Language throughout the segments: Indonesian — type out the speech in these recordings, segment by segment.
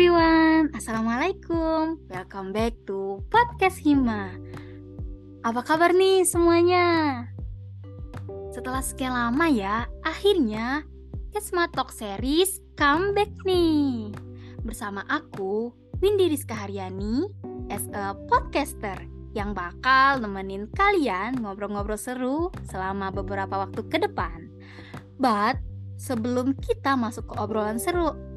everyone, Assalamualaikum. Welcome back to Podcast Hima. Apa kabar nih semuanya? Setelah sekian lama ya, akhirnya Kesma Talk Series comeback nih. Bersama aku, Windy Rizka Haryani As a podcaster yang bakal nemenin kalian ngobrol-ngobrol seru selama beberapa waktu ke depan. But, sebelum kita masuk ke obrolan seru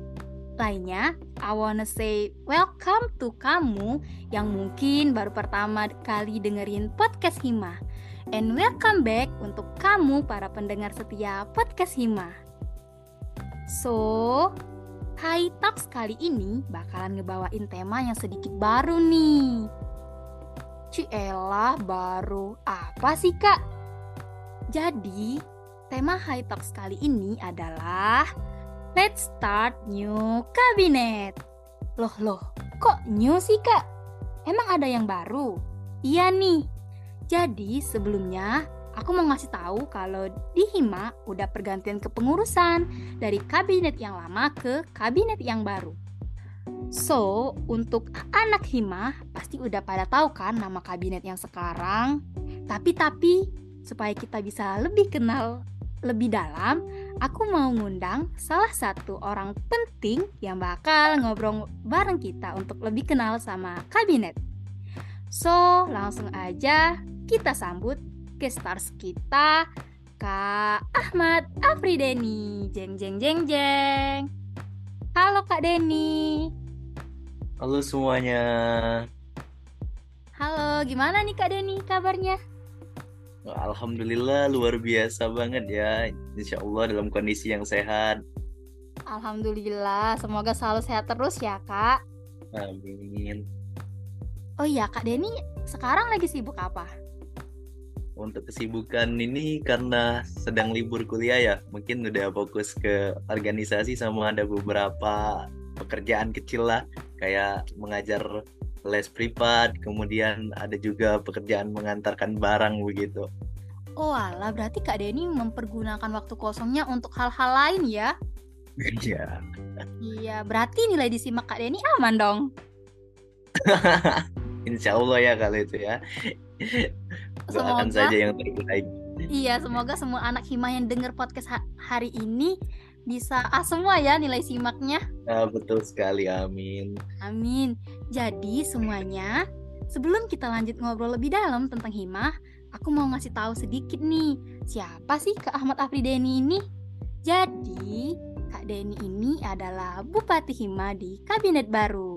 lainnya, I wanna say welcome to kamu yang mungkin baru pertama kali dengerin podcast Hima. And welcome back untuk kamu para pendengar setia podcast Hima. So, High Talks kali ini bakalan ngebawain tema yang sedikit baru nih. Cielah baru apa sih kak? Jadi, tema High Talks kali ini adalah Let's start new cabinet. Loh loh, kok new sih kak? Emang ada yang baru? Iya nih. Jadi sebelumnya aku mau ngasih tahu kalau di Hima udah pergantian kepengurusan dari kabinet yang lama ke kabinet yang baru. So, untuk anak Hima pasti udah pada tahu kan nama kabinet yang sekarang. Tapi-tapi supaya kita bisa lebih kenal lebih dalam, aku mau ngundang salah satu orang penting yang bakal ngobrol bareng kita untuk lebih kenal sama kabinet. So, langsung aja kita sambut ke stars kita, Kak Ahmad Afrideni. Jeng jeng jeng jeng. Halo Kak Deni. Halo semuanya. Halo, gimana nih Kak Deni kabarnya? Alhamdulillah luar biasa banget ya. Insya Allah dalam kondisi yang sehat. Alhamdulillah, semoga selalu sehat terus ya kak. Amin. Oh iya kak Denny, sekarang lagi sibuk apa? Untuk kesibukan ini karena sedang libur kuliah ya, mungkin udah fokus ke organisasi sama ada beberapa pekerjaan kecil lah, kayak mengajar les privat, kemudian ada juga pekerjaan mengantarkan barang begitu. Oh alah, berarti Kak Denny mempergunakan waktu kosongnya untuk hal-hal lain ya? Iya. Iya, berarti nilai disimak Kak Denny aman dong? Insya Allah ya kalau itu ya. Doakan Semoga saja yang terbaik. Iya, semoga semua anak hima yang denger podcast ha- hari ini bisa A semua ya nilai simaknya. Nah, betul sekali, amin. Amin. Jadi semuanya, sebelum kita lanjut ngobrol lebih dalam tentang hima, aku mau ngasih tahu sedikit nih, siapa sih Kak Ahmad Afrideni ini? Jadi, Kak Deni ini adalah Bupati Hima di Kabinet Baru.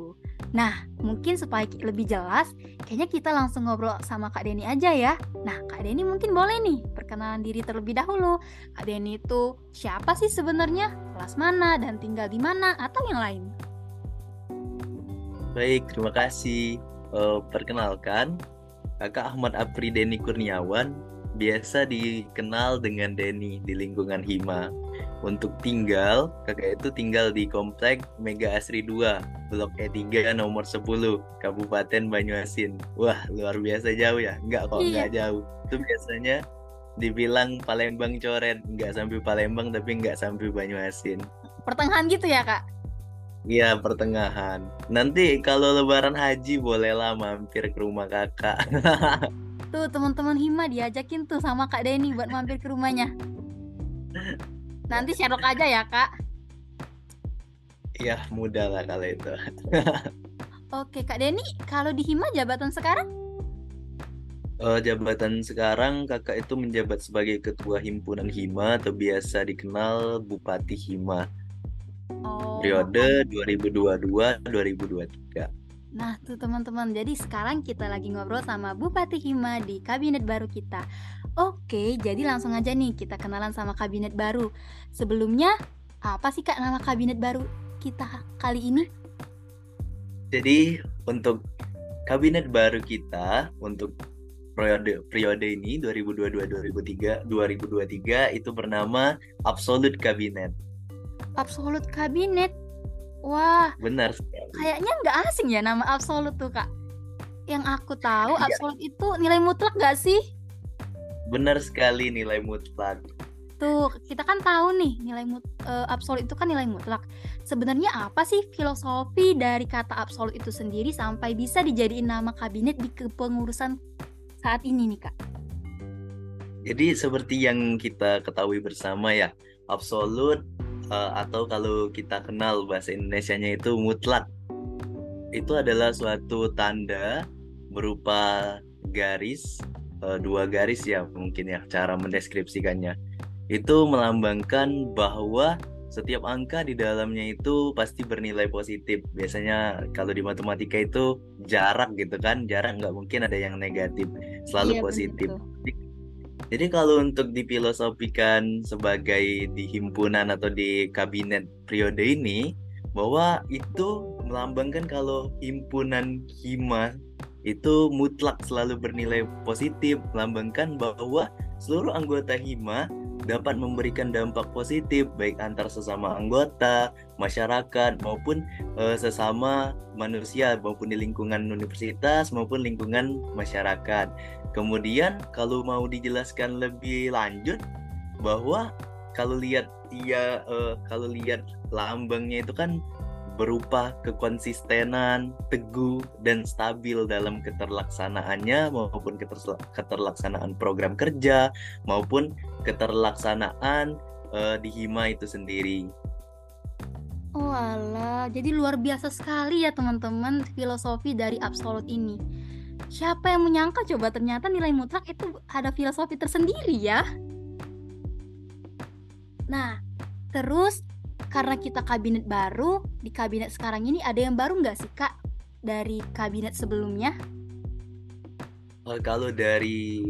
Nah, mungkin supaya lebih jelas, kayaknya kita langsung ngobrol sama Kak Deni aja ya. Nah, Kak Deni mungkin boleh nih perkenalan diri terlebih dahulu. Kak Deni itu siapa sih sebenarnya? Kelas mana dan tinggal di mana atau yang lain? Baik, terima kasih. Eh, perkenalkan, Kakak Ahmad Apri Deni Kurniawan, biasa dikenal dengan Deni di lingkungan Hima. Untuk tinggal, kakak itu tinggal di Komplek Mega Asri 2, Blok E3 nomor 10, Kabupaten Banyuasin. Wah, luar biasa jauh ya? Enggak kok, Iya. enggak jauh. Itu biasanya dibilang Palembang coret, enggak sampai Palembang tapi enggak sampai Banyuasin. Pertengahan gitu ya, Kak? Iya pertengahan. Nanti kalau lebaran haji bolehlah mampir ke rumah kakak. Tuh teman-teman Hima diajakin tuh sama Kak Deni buat mampir ke rumahnya. Nanti Sherlock aja ya kak. ya mudah lah kalau itu. Oke Kak Deni, kalau di Hima jabatan sekarang? Oh, jabatan sekarang kakak itu menjabat sebagai ketua himpunan Hima atau biasa dikenal Bupati Hima. Oh. Periode 2022-2023. Nah tuh teman-teman, jadi sekarang kita lagi ngobrol sama Bupati Hima di kabinet baru kita. Oke, jadi langsung aja nih kita kenalan sama kabinet baru. Sebelumnya, apa sih kak nama kabinet baru kita kali ini? Jadi untuk kabinet baru kita untuk periode periode ini 2022-2023 2023 itu bernama Absolute Cabinet. Absolut kabinet. Wah, Benar sekali. kayaknya nggak asing ya nama absolut tuh kak. Yang aku tahu Iya. absolut itu nilai mutlak nggak sih? Benar sekali nilai mutlak. gitu. Kita kan tahu nih nilai mut, uh, absolut itu kan nilai mutlak. Sebenarnya apa sih filosofi dari kata absolut itu sendiri sampai bisa dijadiin nama kabinet di kepengurusan saat ini nih kak? Jadi seperti yang kita ketahui bersama ya, absolut uh, atau kalau kita kenal bahasa Indonesia-nya itu mutlak. Itu adalah suatu tanda berupa garis uh, dua garis ya mungkin ya cara mendeskripsikannya itu melambangkan bahwa setiap angka di dalamnya itu pasti bernilai positif. Biasanya kalau di matematika itu jarak gitu kan, jarak nggak mungkin ada yang negatif, selalu iya, positif. Betul. Jadi kalau untuk difilosofikan sebagai di himpunan atau di kabinet periode ini, bahwa itu melambangkan kalau himpunan hima itu mutlak selalu bernilai positif, melambangkan bahwa seluruh anggota hima dapat memberikan dampak positif baik antar sesama anggota, masyarakat maupun e, sesama manusia maupun di lingkungan universitas maupun lingkungan masyarakat. Kemudian kalau mau dijelaskan lebih lanjut bahwa kalau lihat dia e, kalau lihat lambangnya itu kan berupa kekonsistenan, teguh, dan stabil dalam keterlaksanaannya maupun keterlaksanaan program kerja maupun keterlaksanaan uh, di Hima itu sendiri. Oh jadi luar biasa sekali ya teman-teman filosofi dari absolut ini. Siapa yang menyangka coba ternyata nilai mutlak itu ada filosofi tersendiri ya? Nah, terus karena kita kabinet baru di kabinet sekarang ini ada yang baru nggak sih kak dari kabinet sebelumnya? Oh, kalau dari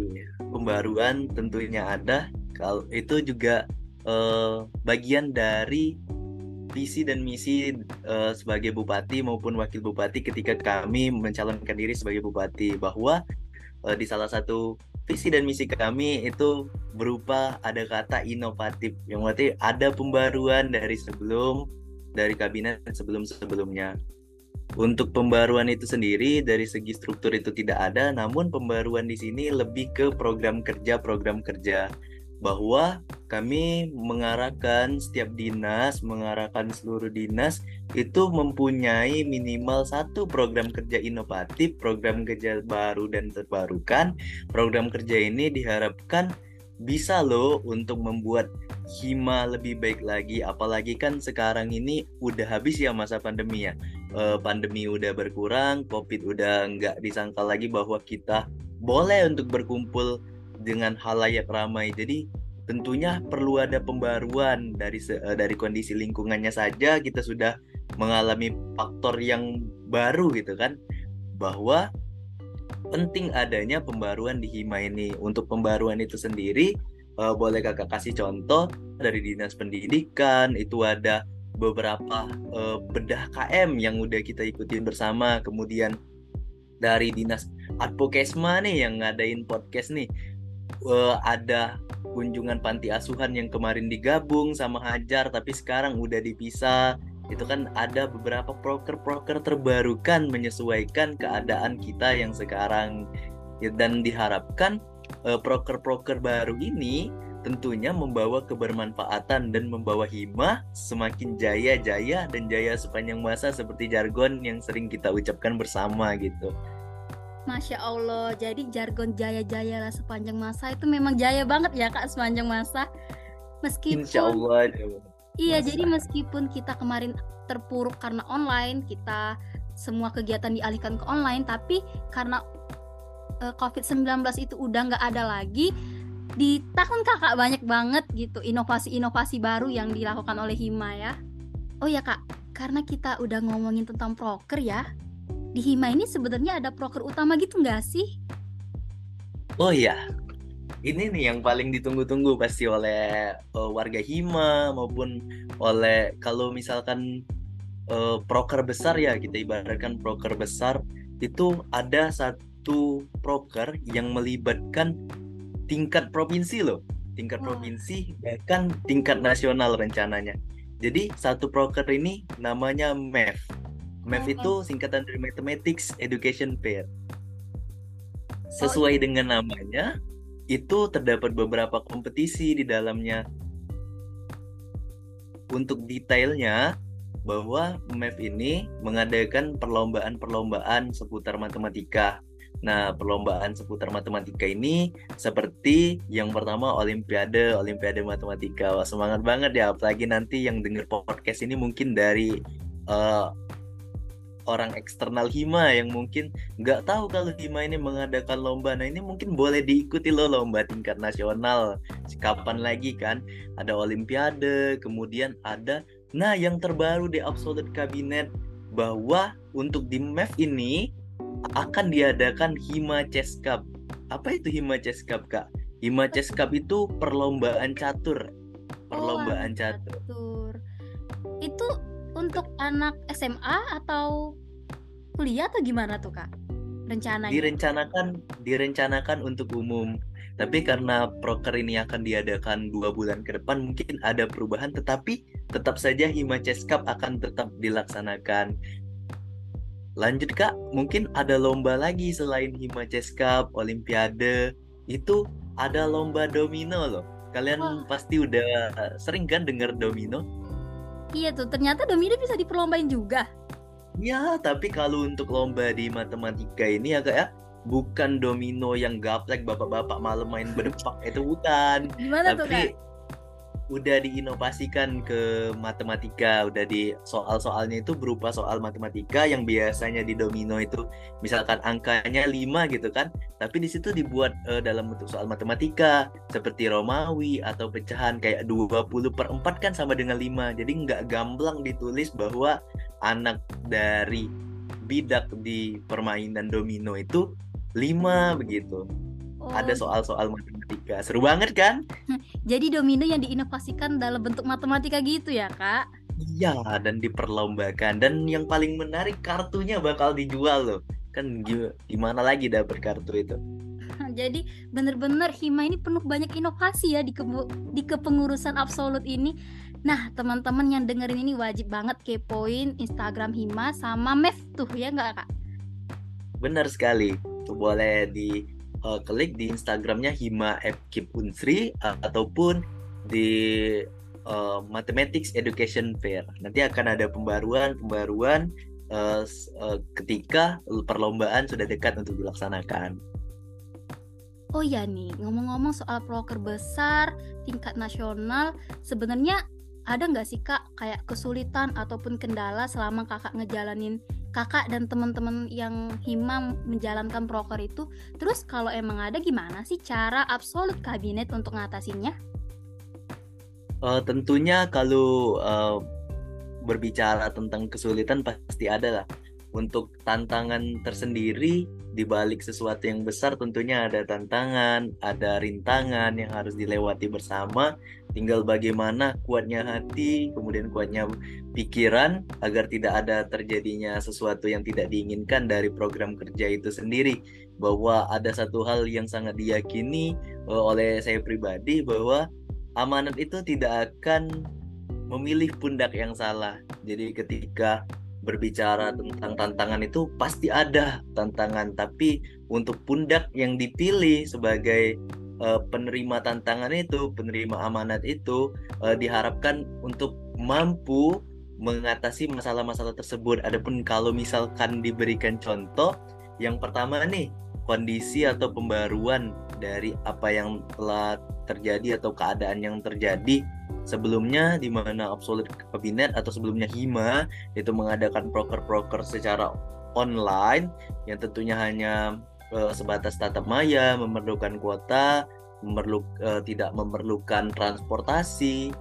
pembaruan tentunya ada. Kalau itu juga uh, bagian dari visi dan misi uh, sebagai bupati maupun wakil bupati ketika kami mencalonkan diri sebagai bupati bahwa uh, di salah satu visi dan misi kami itu berupa ada kata inovatif yang berarti ada pembaruan dari sebelum dari kabinet sebelum sebelumnya untuk pembaruan itu sendiri dari segi struktur itu tidak ada namun pembaruan di sini lebih ke program kerja program kerja bahwa kami mengarahkan setiap dinas, mengarahkan seluruh dinas itu mempunyai minimal satu program kerja inovatif, program kerja baru dan terbarukan. Program kerja ini diharapkan bisa loh untuk membuat Hima lebih baik lagi apalagi kan sekarang ini udah habis ya masa pandemi ya e, pandemi udah berkurang covid udah nggak disangka lagi bahwa kita boleh untuk berkumpul dengan halayak ramai. Jadi tentunya perlu ada pembaruan dari uh, dari kondisi lingkungannya saja kita sudah mengalami faktor yang baru gitu kan bahwa penting adanya pembaruan di Hima ini. Untuk pembaruan itu sendiri uh, boleh kakak kasih contoh dari dinas pendidikan itu ada beberapa uh, bedah KM yang udah kita ikutin bersama kemudian dari dinas advokesma nih yang ngadain podcast nih uh, ada kunjungan panti asuhan yang kemarin digabung sama Hajar tapi sekarang udah dipisah itu kan ada beberapa proker-proker terbarukan menyesuaikan keadaan kita yang sekarang ya, dan diharapkan uh, proker-proker baru ini tentunya membawa kebermanfaatan dan membawa hima semakin jaya-jaya dan jaya sepanjang masa seperti jargon yang sering kita ucapkan bersama gitu. Masya Allah, jadi jargon jaya-jaya lah sepanjang masa itu memang jaya banget ya kak sepanjang masa. Meskipun Insya Allah. Iya, masa. jadi meskipun kita kemarin terpuruk karena online, kita semua kegiatan dialihkan ke online, tapi karena uh, eh, COVID-19 itu udah nggak ada lagi, di tahun kakak banyak banget gitu inovasi-inovasi baru yang dilakukan oleh Hima ya. Oh ya kak, karena kita udah ngomongin tentang proker ya, di Hima ini sebenarnya ada proker utama gitu nggak sih? Oh iya, ini nih yang paling ditunggu-tunggu pasti oleh uh, warga Hima maupun oleh kalau misalkan uh, proker besar ya kita ibaratkan proker besar itu ada satu proker yang melibatkan tingkat provinsi loh tingkat oh. provinsi bahkan tingkat nasional rencananya jadi satu proker ini namanya MEF Math itu singkatan dari Mathematics Education Fair. Sesuai oh, iya. dengan namanya, itu terdapat beberapa kompetisi di dalamnya. untuk detailnya bahwa MEF ini mengadakan perlombaan-perlombaan seputar matematika. Nah, perlombaan seputar matematika ini seperti yang pertama Olimpiade, Olimpiade Matematika. Wah, semangat banget ya, apalagi nanti yang denger podcast ini mungkin dari uh, orang eksternal Hima yang mungkin nggak tahu kalau Hima ini mengadakan lomba. Nah ini mungkin boleh diikuti loh lomba tingkat nasional. Kapan lagi kan? Ada Olimpiade, kemudian ada. Nah yang terbaru di Absolute Kabinet bahwa untuk di MEF ini akan diadakan Hima Chess Cup. Apa itu Hima Chess Cup kak? Hima Chess Cup itu perlombaan catur. Perlombaan oh, catur. catur. Itu untuk anak SMA atau kuliah atau gimana tuh kak rencananya? Direncanakan direncanakan untuk umum. Tapi karena proker ini akan diadakan dua bulan ke depan, mungkin ada perubahan. Tetapi tetap saja Hima Chess Cup akan tetap dilaksanakan. Lanjut kak, mungkin ada lomba lagi selain Hima Chess Cup, Olimpiade. Itu ada lomba domino loh. Kalian oh. pasti udah sering kan dengar domino? Iya tuh, ternyata domino bisa diperlombain juga. Ya, tapi kalau untuk lomba di matematika ini ya kak ya, bukan domino yang gaplek bapak-bapak malam main berdepak itu bukan. Gimana tapi, tuh kak? Udah diinovasikan ke matematika, udah di soal-soalnya itu berupa soal matematika yang biasanya di domino itu misalkan angkanya 5 gitu kan, tapi di situ dibuat uh, dalam bentuk soal matematika seperti Romawi atau pecahan kayak 20 per 4 kan sama dengan 5. Jadi nggak gamblang ditulis bahwa anak dari bidak di permainan domino itu 5 begitu. Oh. Ada soal-soal matematika. Seru banget kan? Jadi domino yang diinovasikan dalam bentuk matematika gitu ya, Kak? Iya, dan diperlombakan. Dan yang paling menarik kartunya bakal dijual loh. Kan gimana lagi dapet kartu itu? Jadi bener-bener Hima ini penuh banyak inovasi ya di, ke di kepengurusan absolut ini. Nah, teman-teman yang dengerin ini wajib banget kepoin Instagram Hima sama Mev tuh ya nggak kak? Benar sekali. Tuh boleh di uh, klik di Instagramnya Hima Fkip Unsri uh, ataupun di uh, Mathematics Education Fair. Nanti akan ada pembaruan-pembaruan uh, uh, ketika perlombaan sudah dekat untuk dilaksanakan. Oh ya nih, ngomong-ngomong soal proker besar tingkat nasional, sebenarnya ada nggak sih kak kayak kesulitan ataupun kendala selama kakak ngejalanin kakak dan teman-teman yang himam menjalankan proker itu terus kalau emang ada gimana sih cara absolut kabinet untuk ngatasinnya? Uh, tentunya kalau uh, berbicara tentang kesulitan pasti ada lah untuk tantangan tersendiri di balik sesuatu yang besar tentunya ada tantangan, ada rintangan yang harus dilewati bersama. Tinggal bagaimana kuatnya hati, kemudian kuatnya pikiran agar tidak ada terjadinya sesuatu yang tidak diinginkan dari program kerja itu sendiri. Bahwa ada satu hal yang sangat diyakini eh, oleh saya pribadi bahwa amanat itu tidak akan memilih pundak yang salah. Jadi ketika berbicara tentang tantangan itu pasti ada tantangan. Tapi untuk pundak yang dipilih sebagai uh, penerima tantangan itu penerima amanat itu uh, diharapkan untuk mampu mengatasi masalah-masalah tersebut. Adapun kalau misalkan diberikan contoh yang pertama nih kondisi atau pembaruan dari apa yang telah terjadi atau keadaan yang terjadi sebelumnya di mana Absolute Kabinet atau sebelumnya Hima itu mengadakan proker-proker secara online yang tentunya hanya uh, sebatas tatap maya, memerlukan kuota, memerlu, uh, tidak memerlukan transportasi.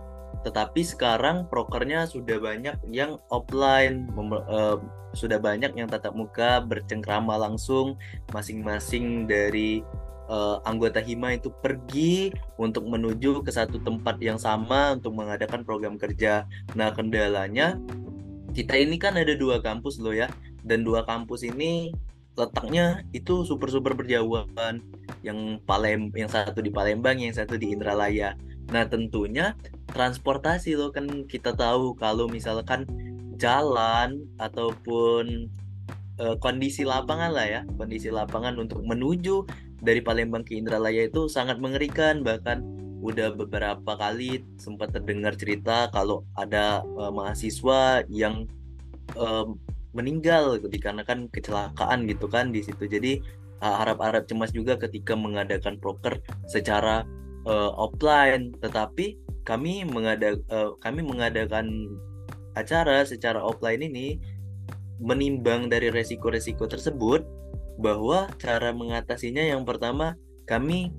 Tetapi sekarang prokernya sudah banyak yang offline, uh, sudah banyak yang tatap muka bercengkrama langsung masing-masing dari uh, anggota Hima itu pergi untuk menuju ke satu tempat yang sama untuk mengadakan program kerja. Nah, kendalanya kita ini kan ada dua kampus loh ya, dan dua kampus ini letaknya itu super super berjauhan. Yang Palem, yang satu di Palembang, yang satu di Indralaya. Nah, tentunya transportasi loh kan kita tahu kalau misalkan jalan ataupun uh, kondisi lapangan lah ya, kondisi lapangan untuk menuju dari Palembang ke Indralaya itu sangat mengerikan bahkan udah beberapa kali sempat terdengar cerita kalau ada uh, mahasiswa yang uh, meninggal dikarenakan kecelakaan gitu kan di situ. Jadi uh, harap-harap cemas juga ketika mengadakan proker secara uh, offline, tetapi kami mengada uh, kami mengadakan acara secara offline ini menimbang dari resiko-resiko tersebut bahwa cara mengatasinya yang pertama kami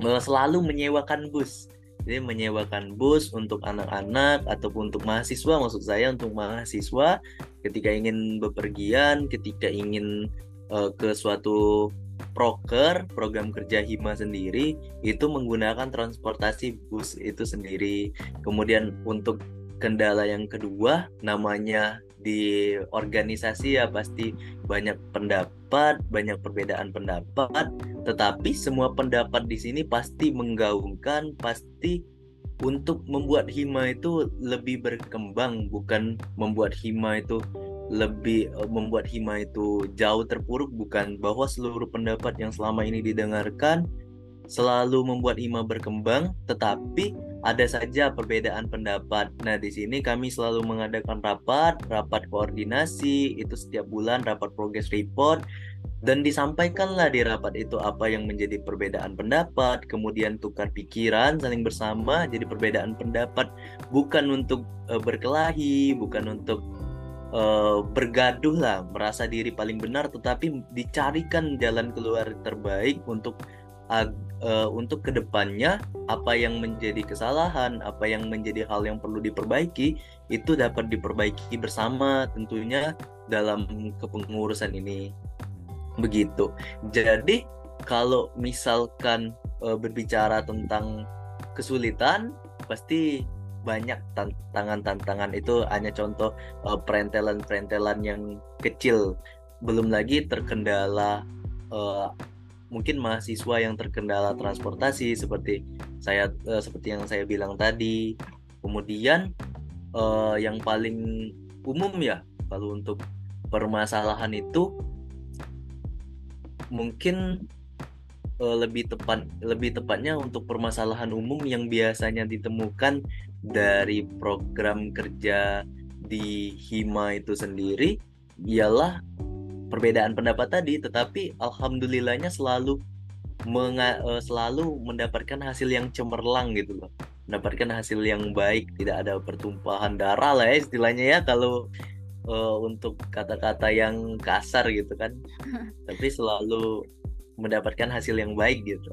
selalu menyewakan bus. Jadi menyewakan bus untuk anak-anak ataupun untuk mahasiswa maksud saya untuk mahasiswa ketika ingin bepergian, ketika ingin uh, ke suatu proker program kerja hima sendiri itu menggunakan transportasi bus itu sendiri. Kemudian untuk kendala yang kedua namanya di organisasi ya pasti banyak pendapat, banyak perbedaan pendapat, tetapi semua pendapat di sini pasti menggaungkan, pasti untuk membuat hima itu lebih berkembang, bukan membuat hima itu lebih eh, membuat hima itu jauh terpuruk bukan. Bahwa seluruh pendapat yang selama ini didengarkan selalu membuat hima berkembang tetapi ada saja perbedaan pendapat. Nah, di sini kami selalu mengadakan rapat, rapat koordinasi, itu setiap bulan rapat progress report dan disampaikanlah di rapat itu apa yang menjadi perbedaan pendapat, kemudian tukar pikiran saling bersama. Jadi perbedaan pendapat bukan untuk uh, berkelahi, bukan untuk uh, bergaduh lah, merasa diri paling benar, tetapi dicarikan jalan keluar terbaik untuk uh, untuk ke depannya apa yang menjadi kesalahan, apa yang menjadi hal yang perlu diperbaiki itu dapat diperbaiki bersama tentunya dalam kepengurusan ini. Begitu. Jadi kalau misalkan uh, berbicara tentang kesulitan pasti banyak tantangan-tantangan itu hanya contoh uh, perentelan-perentelan yang kecil belum lagi terkendala uh, mungkin mahasiswa yang terkendala transportasi seperti saya uh, seperti yang saya bilang tadi. Kemudian uh, yang paling umum ya kalau untuk permasalahan itu mungkin uh, lebih tepat lebih tepatnya untuk permasalahan umum yang biasanya ditemukan dari program kerja di Hima itu sendiri ialah perbedaan pendapat tadi tetapi alhamdulillahnya selalu menga, uh, selalu mendapatkan hasil yang cemerlang gitu loh. Mendapatkan hasil yang baik tidak ada pertumpahan darah lah ya istilahnya ya kalau uh, untuk kata-kata yang kasar gitu kan. Tapi selalu mendapatkan hasil yang baik gitu.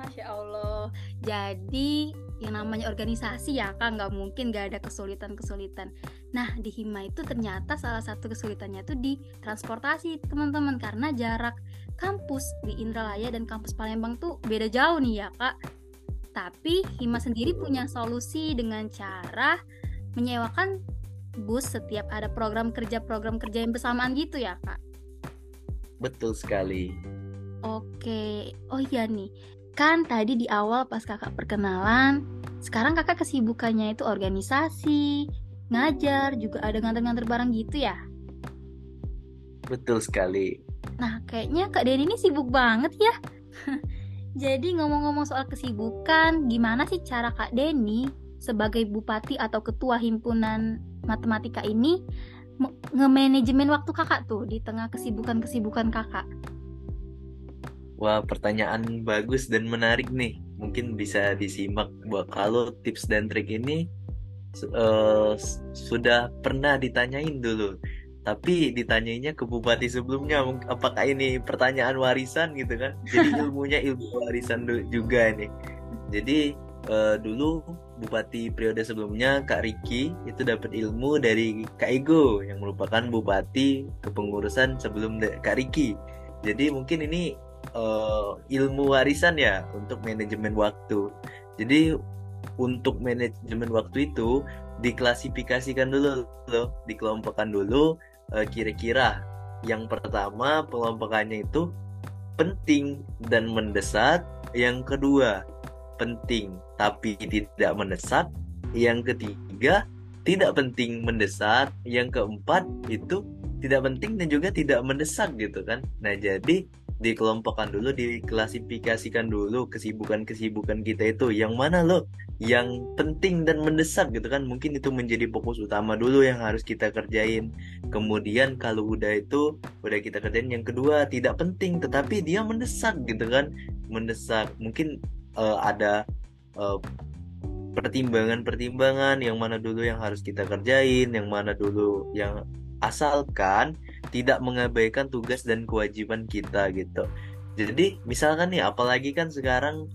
Masya Allah. Jadi yang namanya organisasi ya kak. Nggak mungkin nggak ada kesulitan-kesulitan. Nah di Hima itu ternyata salah satu kesulitannya itu di transportasi teman-teman. Karena jarak kampus di Indralaya dan kampus Palembang tuh beda jauh nih ya kak. Tapi Hima sendiri punya solusi dengan cara menyewakan bus setiap ada program kerja program kerja yang bersamaan gitu ya kak. Betul sekali. Oke, oh iya nih, Kan tadi di awal pas kakak perkenalan, sekarang kakak kesibukannya itu organisasi, ngajar, juga ada nganter-nganter barang gitu ya? Betul sekali. Nah, kayaknya Kak Denny ini sibuk banget ya. Jadi ngomong-ngomong soal kesibukan, gimana sih cara Kak Denny sebagai bupati atau ketua himpunan matematika ini nge-manajemen waktu kakak tuh di tengah kesibukan-kesibukan kakak? Wah, pertanyaan bagus dan menarik nih. Mungkin bisa disimak buat kalau tips dan trik ini uh, sudah pernah ditanyain dulu. Tapi ditanyainya ke bupati sebelumnya, apakah ini pertanyaan warisan gitu kan? Jadi ilmunya ilmu warisan juga ini. Jadi uh, dulu bupati periode sebelumnya Kak Riki itu dapat ilmu dari Kak Ego yang merupakan bupati kepengurusan sebelum Kak Riki. Jadi mungkin ini uh, ilmu warisan ya untuk manajemen waktu. Jadi untuk manajemen waktu itu diklasifikasikan dulu loh, dikelompokkan dulu eh, kira-kira yang pertama pengelompokannya itu penting dan mendesak, yang kedua penting tapi tidak mendesak, yang ketiga tidak penting mendesak, yang keempat itu tidak penting dan juga tidak mendesak gitu kan. Nah, jadi dikelompokkan dulu, diklasifikasikan dulu kesibukan-kesibukan kita itu. Yang mana loh yang penting dan mendesak gitu kan. Mungkin itu menjadi fokus utama dulu yang harus kita kerjain. Kemudian kalau udah itu udah kita kerjain. Yang kedua tidak penting tetapi dia mendesak gitu kan. Mendesak. Mungkin uh, ada uh, pertimbangan-pertimbangan yang mana dulu yang harus kita kerjain yang mana dulu yang asalkan tidak mengabaikan tugas dan kewajiban kita gitu. Jadi misalkan nih, apalagi kan sekarang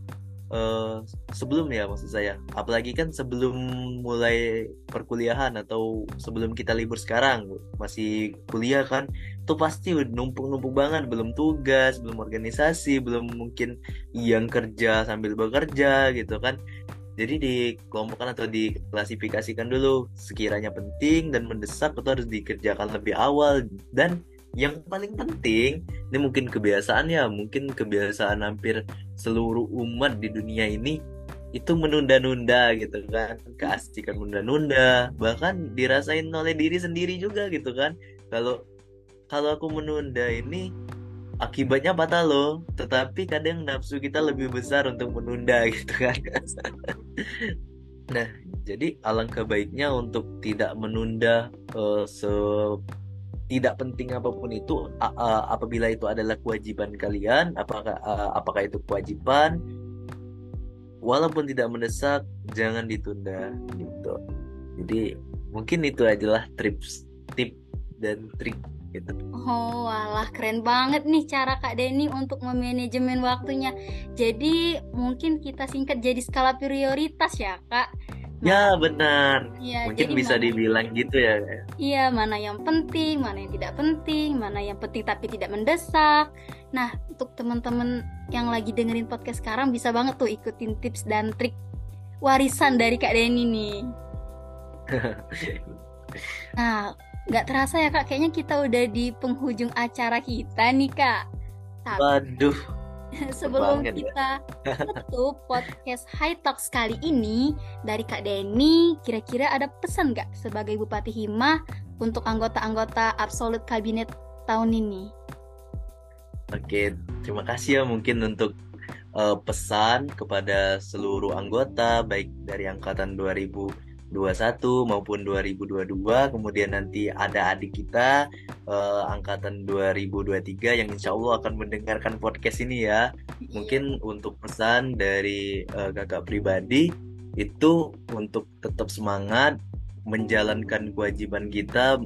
uh, sebelum ya maksud saya, apalagi kan sebelum mulai perkuliahan atau sebelum kita libur sekarang masih kuliah kan, tuh pasti numpuk-numpuk banget, belum tugas, belum organisasi, belum mungkin yang kerja sambil bekerja gitu kan. Jadi dikelompokkan atau diklasifikasikan dulu sekiranya penting dan mendesak itu harus dikerjakan lebih awal. Dan yang paling penting ini mungkin kebiasaan ya mungkin kebiasaan hampir seluruh umat di dunia ini itu menunda-nunda gitu kan. Keasikan menunda-nunda bahkan dirasain oleh diri sendiri juga gitu kan. Kalau kalau aku menunda ini akibatnya patah loh. Tetapi kadang nafsu kita lebih besar untuk menunda gitu kan nah jadi alangkah baiknya untuk tidak menunda uh, se tidak penting apa pun itu uh, apabila itu adalah kewajiban kalian apakah uh, apakah itu kewajiban walaupun tidak mendesak jangan ditunda gitu. Jadi mungkin itu adalah tips tip dan trik gitu. Oh, walah keren banget nih cara Kak Denny untuk memanajemen waktunya. Jadi mungkin kita singkat jadi skala prioritas ya Kak. Ya benar. Ya, Mungkin bisa mana, dibilang gitu ya. Iya, mana yang penting, mana yang tidak penting, mana yang penting tapi tidak mendesak. Nah, untuk teman-teman yang lagi dengerin podcast sekarang bisa banget tuh ikutin tips dan trik warisan dari Kak Denny nih. nah, nggak terasa ya kak kayaknya kita udah di penghujung acara kita nih kak Tapi, waduh sebelum ya. kita tutup podcast High Talks kali ini dari Kak Denny, kira-kira ada pesan nggak sebagai Bupati Hima untuk anggota-anggota Absolute Kabinet tahun ini? Oke, terima kasih ya mungkin untuk uh, pesan kepada seluruh anggota baik dari angkatan 2000 2021 maupun 2022 kemudian nanti ada adik kita uh, angkatan 2023 yang insya Allah akan mendengarkan podcast ini ya. Mungkin untuk pesan dari uh, kakak pribadi itu untuk tetap semangat menjalankan kewajiban kita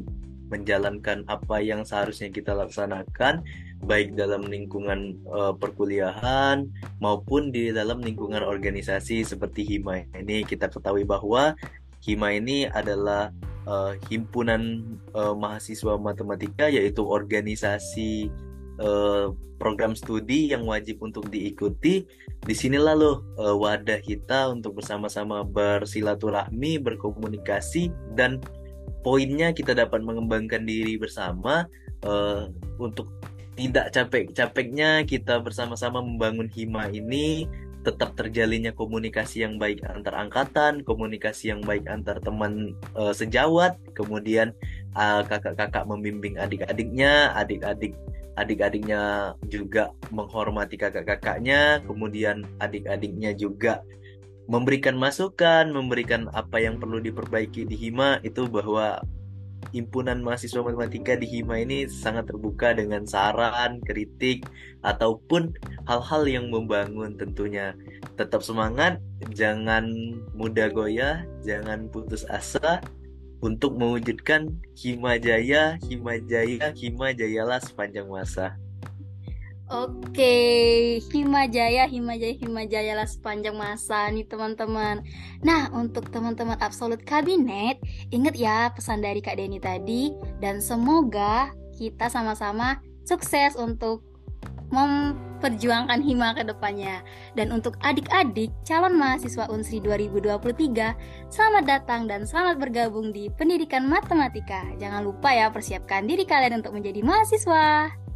menjalankan apa yang seharusnya kita laksanakan baik dalam lingkungan uh, perkuliahan maupun di dalam lingkungan organisasi seperti Hima ini. Kita ketahui bahwa HIMA ini adalah uh, himpunan uh, mahasiswa matematika yaitu organisasi uh, program studi yang wajib untuk diikuti. Di sinilah loh uh, wadah kita untuk bersama-sama bersilaturahmi, berkomunikasi dan poinnya kita dapat mengembangkan diri bersama uh, untuk tidak capek-capeknya kita bersama-sama membangun hima ini tetap terjalinnya komunikasi yang baik antar angkatan, komunikasi yang baik antar teman uh, sejawat, kemudian uh, kakak-kakak membimbing adik-adiknya, adik-adik adik-adiknya juga menghormati kakak-kakaknya, kemudian adik-adiknya juga memberikan masukan, memberikan apa yang perlu diperbaiki di Hima itu bahwa himpunan mahasiswa matematika di Hima ini sangat terbuka dengan saran, kritik, ataupun hal-hal yang membangun tentunya. Tetap semangat, jangan mudah goyah, jangan putus asa untuk mewujudkan Hima Jaya, Hima Jaya, Hima Jayalah sepanjang masa. Oke, Himajaya, Himajaya, Himajaya lah sepanjang masa nih teman-teman. Nah, untuk teman-teman Absolute Kabinet, ingat ya pesan dari Kak Deni tadi dan semoga kita sama-sama sukses untuk memperjuangkan Hima ke depannya. Dan untuk adik-adik calon mahasiswa Unsri 2023, selamat datang dan selamat bergabung di Pendidikan Matematika. Jangan lupa ya persiapkan diri kalian untuk menjadi mahasiswa.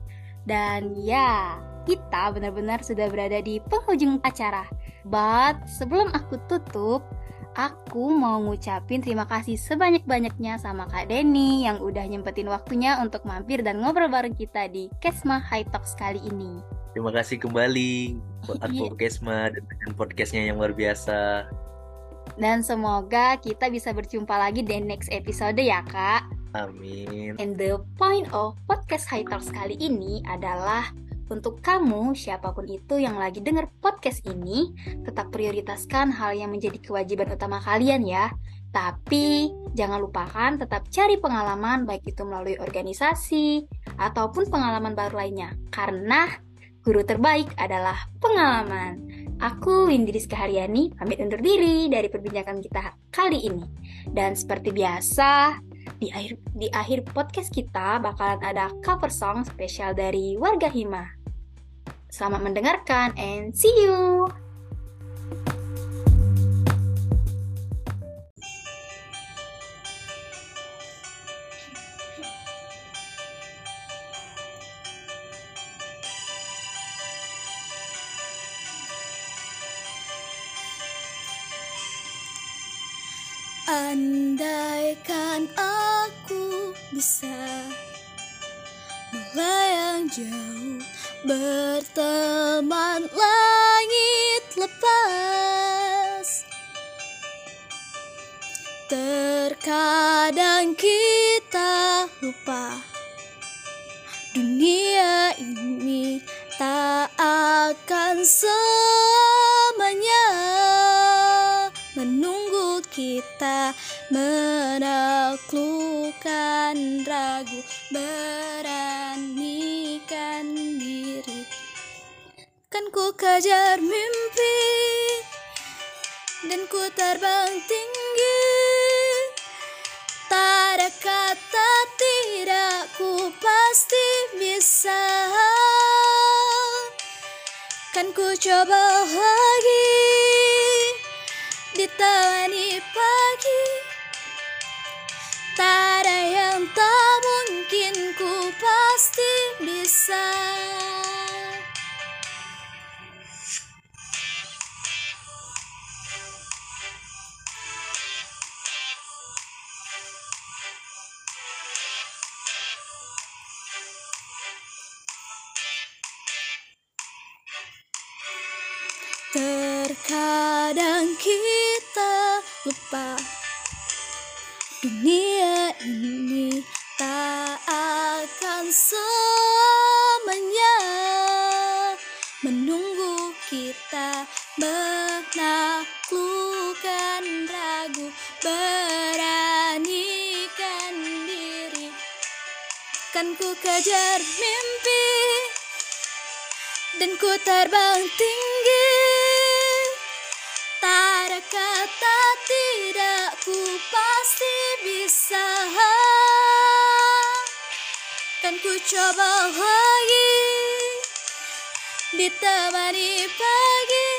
Dan ya, kita benar-benar sudah berada di penghujung acara. But sebelum aku tutup, aku mau ngucapin terima kasih sebanyak-banyaknya sama Kak Denny yang udah nyempetin waktunya untuk mampir dan ngobrol bareng kita di Kesma High Talks kali ini. Terima kasih kembali buat Iya. Advo Kesma dan dengan podcastnya yang luar biasa. Dan semoga kita bisa berjumpa lagi di next episode ya Kak. Amin. And the point of podcast High Talks kali ini adalah untuk kamu, siapa pun itu yang lagi denger podcast ini, tetap prioritaskan hal yang menjadi kewajiban utama kalian ya. Tapi jangan lupakan tetap cari pengalaman baik itu melalui organisasi ataupun pengalaman baru lainnya. Karena guru terbaik adalah pengalaman. Aku Windy Rizka Haryani, pamit undur diri dari perbincangan kita kali ini. Dan seperti biasa, di akhir di akhir podcast kita bakalan ada cover song spesial dari warga Hima. Selamat mendengarkan and see you. Andaikan aku bisa melayang jauh berteman langit lepas. Terkadang kita lupa Dunia ini tak akan selamanya kita menaklukkan ragu beranikan diri. Kan ku kejar mimpi dan ku terbang tinggi. Tak ada kata tidak ku pasti bisa. Kan ku coba lagi ditemani pagi Tak ada yang tak mungkin ku pasti bisa lupa. Dunia ini tak akan selamanya Menunggu kita menaklukkan ragu Beranikan diri. Kan ku kejar mimpi Dan ku terbang tinggi tidak ku pasti bisa Kan ku coba lagi Ditemani pagi